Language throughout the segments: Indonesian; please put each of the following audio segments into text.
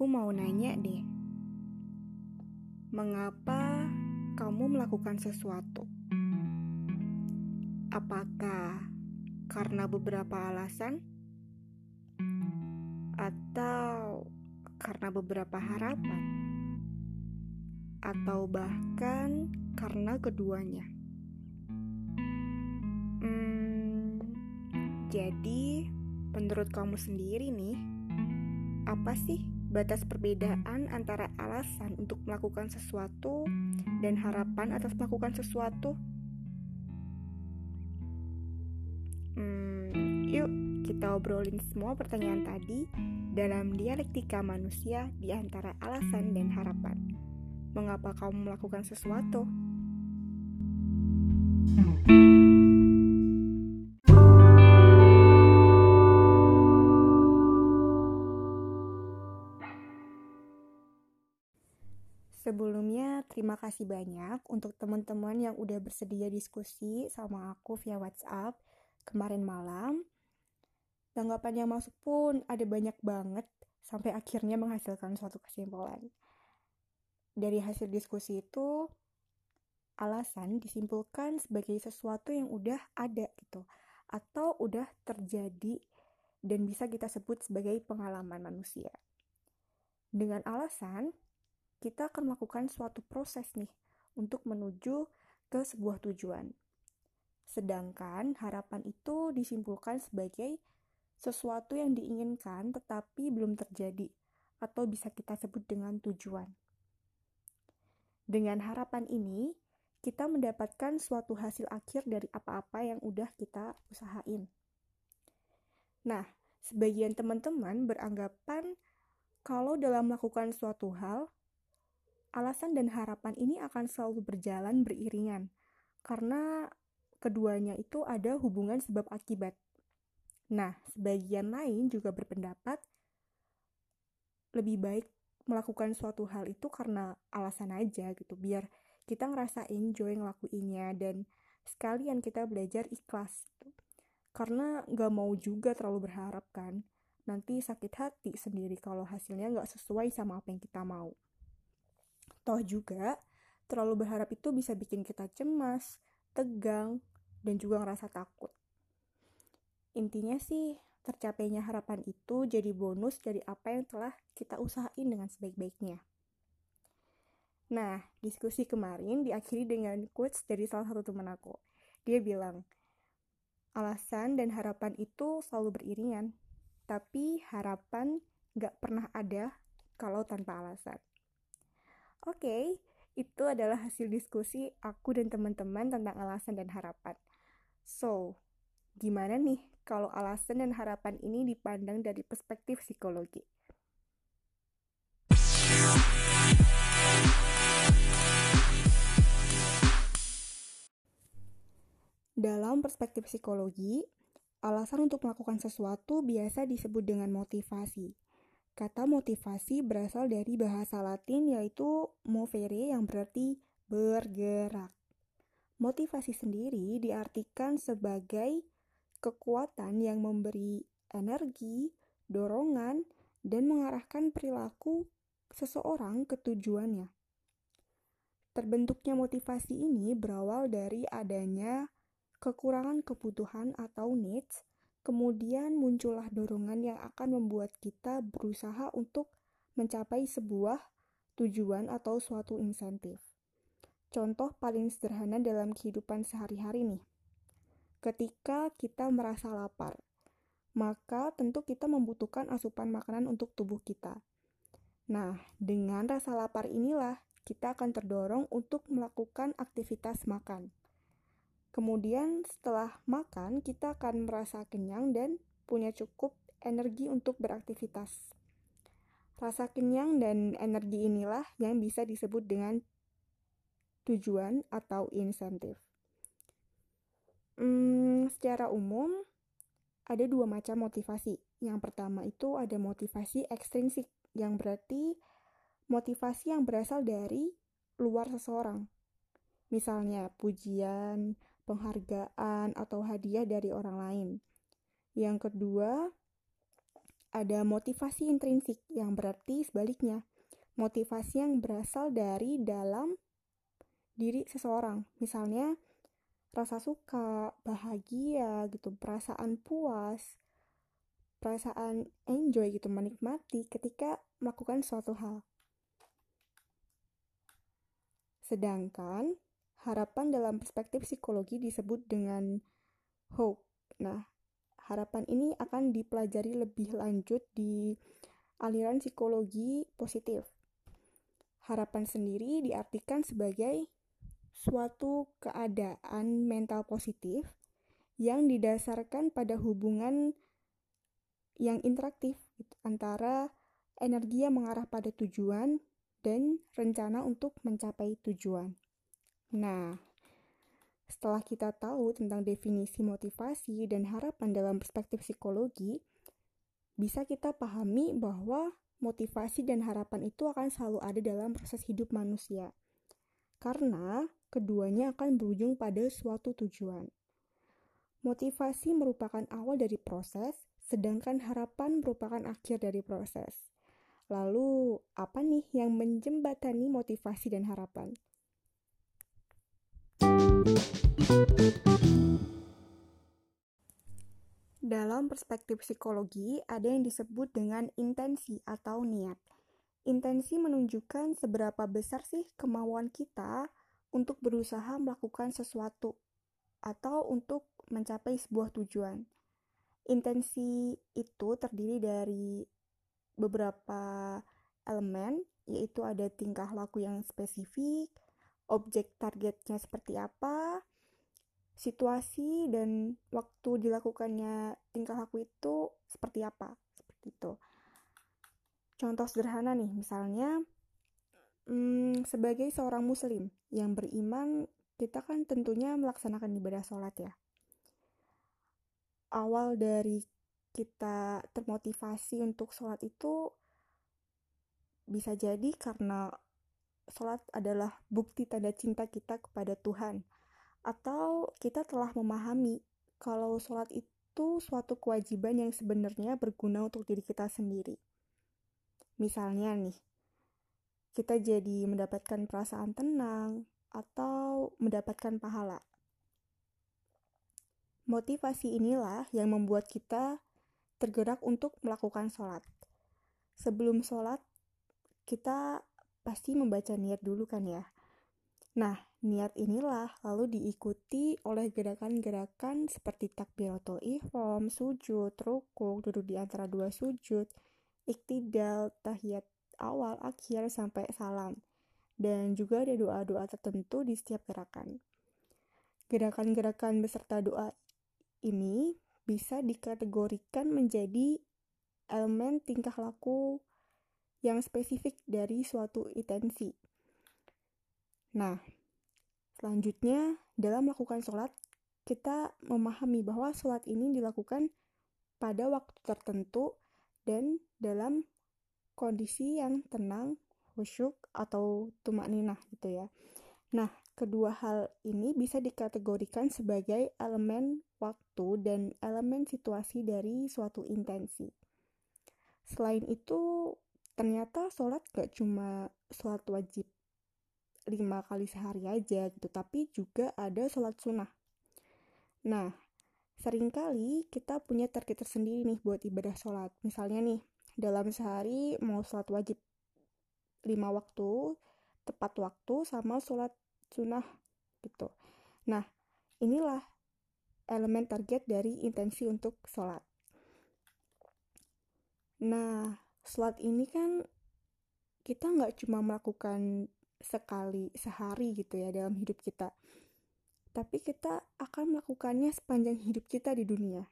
Aku mau nanya deh, mengapa kamu melakukan sesuatu? Apakah karena beberapa alasan, atau karena beberapa harapan, atau bahkan karena keduanya? Hmm, jadi, menurut kamu sendiri nih, apa sih batas perbedaan antara alasan untuk melakukan sesuatu dan harapan atas melakukan sesuatu? Hmm, yuk kita obrolin semua pertanyaan tadi dalam dialektika manusia di antara alasan dan harapan. Mengapa kamu melakukan sesuatu? Sebelumnya, terima kasih banyak untuk teman-teman yang udah bersedia diskusi sama aku via WhatsApp kemarin malam. Tanggapan yang masuk pun ada banyak banget sampai akhirnya menghasilkan suatu kesimpulan. Dari hasil diskusi itu, alasan disimpulkan sebagai sesuatu yang udah ada gitu atau udah terjadi dan bisa kita sebut sebagai pengalaman manusia. Dengan alasan, kita akan melakukan suatu proses nih untuk menuju ke sebuah tujuan. Sedangkan harapan itu disimpulkan sebagai sesuatu yang diinginkan tetapi belum terjadi atau bisa kita sebut dengan tujuan. Dengan harapan ini, kita mendapatkan suatu hasil akhir dari apa-apa yang udah kita usahain. Nah, sebagian teman-teman beranggapan kalau dalam melakukan suatu hal, alasan dan harapan ini akan selalu berjalan beriringan karena keduanya itu ada hubungan sebab akibat. Nah, sebagian lain juga berpendapat lebih baik melakukan suatu hal itu karena alasan aja gitu, biar kita ngerasa enjoy ngelakuinnya dan sekalian kita belajar ikhlas. Gitu. Karena gak mau juga terlalu berharap kan, nanti sakit hati sendiri kalau hasilnya gak sesuai sama apa yang kita mau. Toh juga, terlalu berharap itu bisa bikin kita cemas, tegang, dan juga ngerasa takut. Intinya sih, tercapainya harapan itu jadi bonus dari apa yang telah kita usahain dengan sebaik-baiknya. Nah, diskusi kemarin diakhiri dengan quotes dari salah satu teman aku. Dia bilang, alasan dan harapan itu selalu beriringan, tapi harapan gak pernah ada kalau tanpa alasan. Oke, okay, itu adalah hasil diskusi aku dan teman-teman tentang alasan dan harapan. So, gimana nih kalau alasan dan harapan ini dipandang dari perspektif psikologi? Dalam perspektif psikologi, alasan untuk melakukan sesuatu biasa disebut dengan motivasi. Kata motivasi berasal dari bahasa Latin yaitu movere yang berarti bergerak. Motivasi sendiri diartikan sebagai kekuatan yang memberi energi, dorongan, dan mengarahkan perilaku seseorang ke tujuannya. Terbentuknya motivasi ini berawal dari adanya kekurangan kebutuhan atau needs kemudian muncullah dorongan yang akan membuat kita berusaha untuk mencapai sebuah tujuan atau suatu insentif. Contoh paling sederhana dalam kehidupan sehari-hari nih. Ketika kita merasa lapar, maka tentu kita membutuhkan asupan makanan untuk tubuh kita. Nah, dengan rasa lapar inilah kita akan terdorong untuk melakukan aktivitas makan. Kemudian setelah makan, kita akan merasa kenyang dan punya cukup energi untuk beraktivitas. Rasa kenyang dan energi inilah yang bisa disebut dengan tujuan atau insentif. Hmm, secara umum, ada dua macam motivasi. Yang pertama itu ada motivasi ekstrinsik, yang berarti motivasi yang berasal dari luar seseorang. Misalnya pujian, penghargaan, atau hadiah dari orang lain. Yang kedua, ada motivasi intrinsik yang berarti sebaliknya. Motivasi yang berasal dari dalam diri seseorang. Misalnya rasa suka, bahagia gitu, perasaan puas, perasaan enjoy gitu, menikmati ketika melakukan suatu hal. Sedangkan harapan dalam perspektif psikologi disebut dengan hope. Nah, harapan ini akan dipelajari lebih lanjut di aliran psikologi positif. Harapan sendiri diartikan sebagai suatu keadaan mental positif yang didasarkan pada hubungan yang interaktif antara energi yang mengarah pada tujuan dan rencana untuk mencapai tujuan. Nah, setelah kita tahu tentang definisi motivasi dan harapan dalam perspektif psikologi, bisa kita pahami bahwa motivasi dan harapan itu akan selalu ada dalam proses hidup manusia. Karena keduanya akan berujung pada suatu tujuan. Motivasi merupakan awal dari proses, sedangkan harapan merupakan akhir dari proses. Lalu, apa nih yang menjembatani motivasi dan harapan? Dalam perspektif psikologi, ada yang disebut dengan intensi atau niat. Intensi menunjukkan seberapa besar sih kemauan kita untuk berusaha melakukan sesuatu atau untuk mencapai sebuah tujuan. Intensi itu terdiri dari beberapa elemen, yaitu ada tingkah laku yang spesifik, objek targetnya seperti apa, situasi dan waktu dilakukannya tingkah laku itu seperti apa seperti itu. Contoh sederhana nih misalnya hmm, sebagai seorang muslim yang beriman kita kan tentunya melaksanakan ibadah sholat ya. Awal dari kita termotivasi untuk sholat itu bisa jadi karena sholat adalah bukti tanda cinta kita kepada Tuhan atau kita telah memahami kalau sholat itu suatu kewajiban yang sebenarnya berguna untuk diri kita sendiri. Misalnya nih, kita jadi mendapatkan perasaan tenang atau mendapatkan pahala. Motivasi inilah yang membuat kita tergerak untuk melakukan sholat. Sebelum sholat, kita pasti membaca niat dulu kan ya. Nah, niat inilah lalu diikuti oleh gerakan-gerakan seperti takbiratul ihram, sujud, rukuk, duduk di antara dua sujud, iktidal, tahiyat awal, akhir, sampai salam. Dan juga ada doa-doa tertentu di setiap gerakan. Gerakan-gerakan beserta doa ini bisa dikategorikan menjadi elemen tingkah laku yang spesifik dari suatu intensi Nah, selanjutnya dalam melakukan sholat, kita memahami bahwa sholat ini dilakukan pada waktu tertentu dan dalam kondisi yang tenang, khusyuk, atau tumak ninah gitu ya. Nah, kedua hal ini bisa dikategorikan sebagai elemen waktu dan elemen situasi dari suatu intensi. Selain itu, ternyata sholat gak cuma sholat wajib lima kali sehari aja gitu tapi juga ada sholat sunnah. Nah sering kali kita punya target tersendiri nih buat ibadah sholat. Misalnya nih dalam sehari mau sholat wajib lima waktu tepat waktu sama sholat sunnah gitu. Nah inilah elemen target dari intensi untuk sholat. Nah sholat ini kan kita nggak cuma melakukan sekali sehari gitu ya dalam hidup kita. Tapi kita akan melakukannya sepanjang hidup kita di dunia.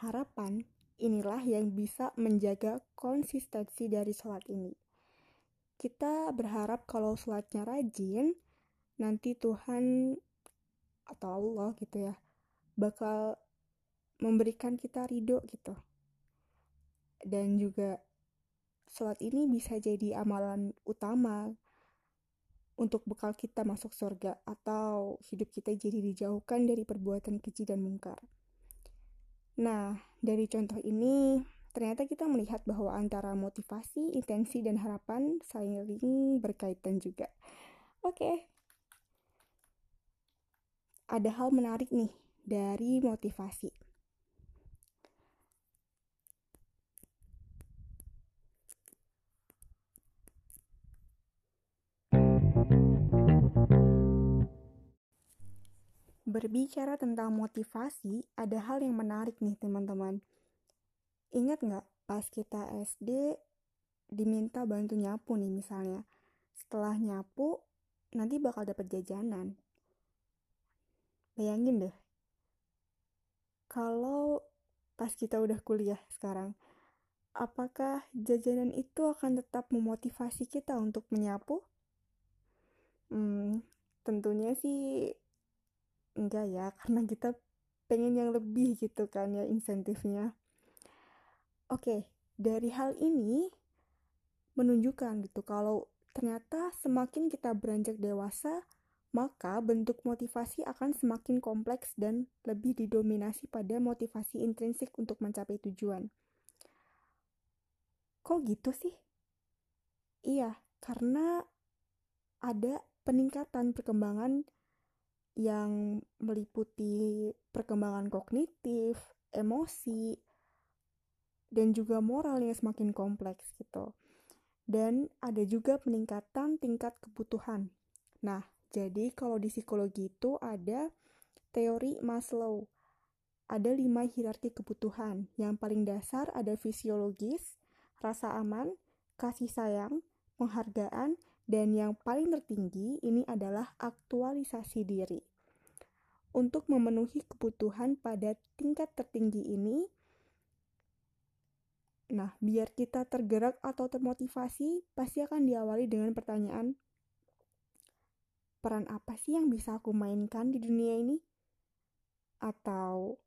Harapan inilah yang bisa menjaga konsistensi dari sholat ini. Kita berharap kalau sholatnya rajin, nanti Tuhan atau Allah gitu ya, bakal memberikan kita ridho gitu. Dan juga sholat ini bisa jadi amalan utama untuk bekal kita masuk surga atau hidup kita jadi dijauhkan dari perbuatan keji dan mungkar. Nah, dari contoh ini, ternyata kita melihat bahwa antara motivasi, intensi, dan harapan saling berkaitan juga. Oke. Okay. Ada hal menarik nih dari motivasi. Berbicara tentang motivasi, ada hal yang menarik nih teman-teman. Ingat nggak pas kita SD diminta bantu nyapu nih misalnya. Setelah nyapu, nanti bakal dapat jajanan. Bayangin deh, kalau pas kita udah kuliah sekarang, apakah jajanan itu akan tetap memotivasi kita untuk menyapu? Hmm, tentunya sih enggak ya karena kita pengen yang lebih gitu kan ya insentifnya oke dari hal ini menunjukkan gitu kalau ternyata semakin kita beranjak dewasa maka bentuk motivasi akan semakin kompleks dan lebih didominasi pada motivasi intrinsik untuk mencapai tujuan. Kok gitu sih? Iya, karena ada peningkatan perkembangan yang meliputi perkembangan kognitif, emosi, dan juga moral yang semakin kompleks gitu. Dan ada juga peningkatan tingkat kebutuhan. Nah, jadi kalau di psikologi itu ada teori Maslow. Ada lima hierarki kebutuhan. Yang paling dasar ada fisiologis, rasa aman, kasih sayang, penghargaan, dan yang paling tertinggi ini adalah aktualisasi diri. Untuk memenuhi kebutuhan pada tingkat tertinggi ini, nah biar kita tergerak atau termotivasi, pasti akan diawali dengan pertanyaan, peran apa sih yang bisa aku mainkan di dunia ini? Atau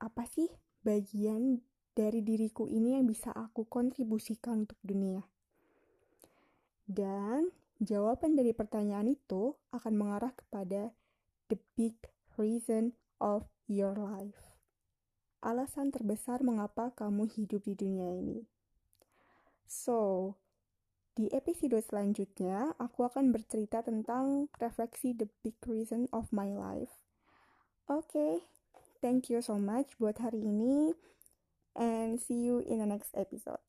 apa sih bagian dari diriku ini yang bisa aku kontribusikan untuk dunia? Dan jawaban dari pertanyaan itu akan mengarah kepada the big reason of your life. Alasan terbesar mengapa kamu hidup di dunia ini. So, di episode selanjutnya, aku akan bercerita tentang refleksi the big reason of my life. Oke, okay, thank you so much buat hari ini, and see you in the next episode.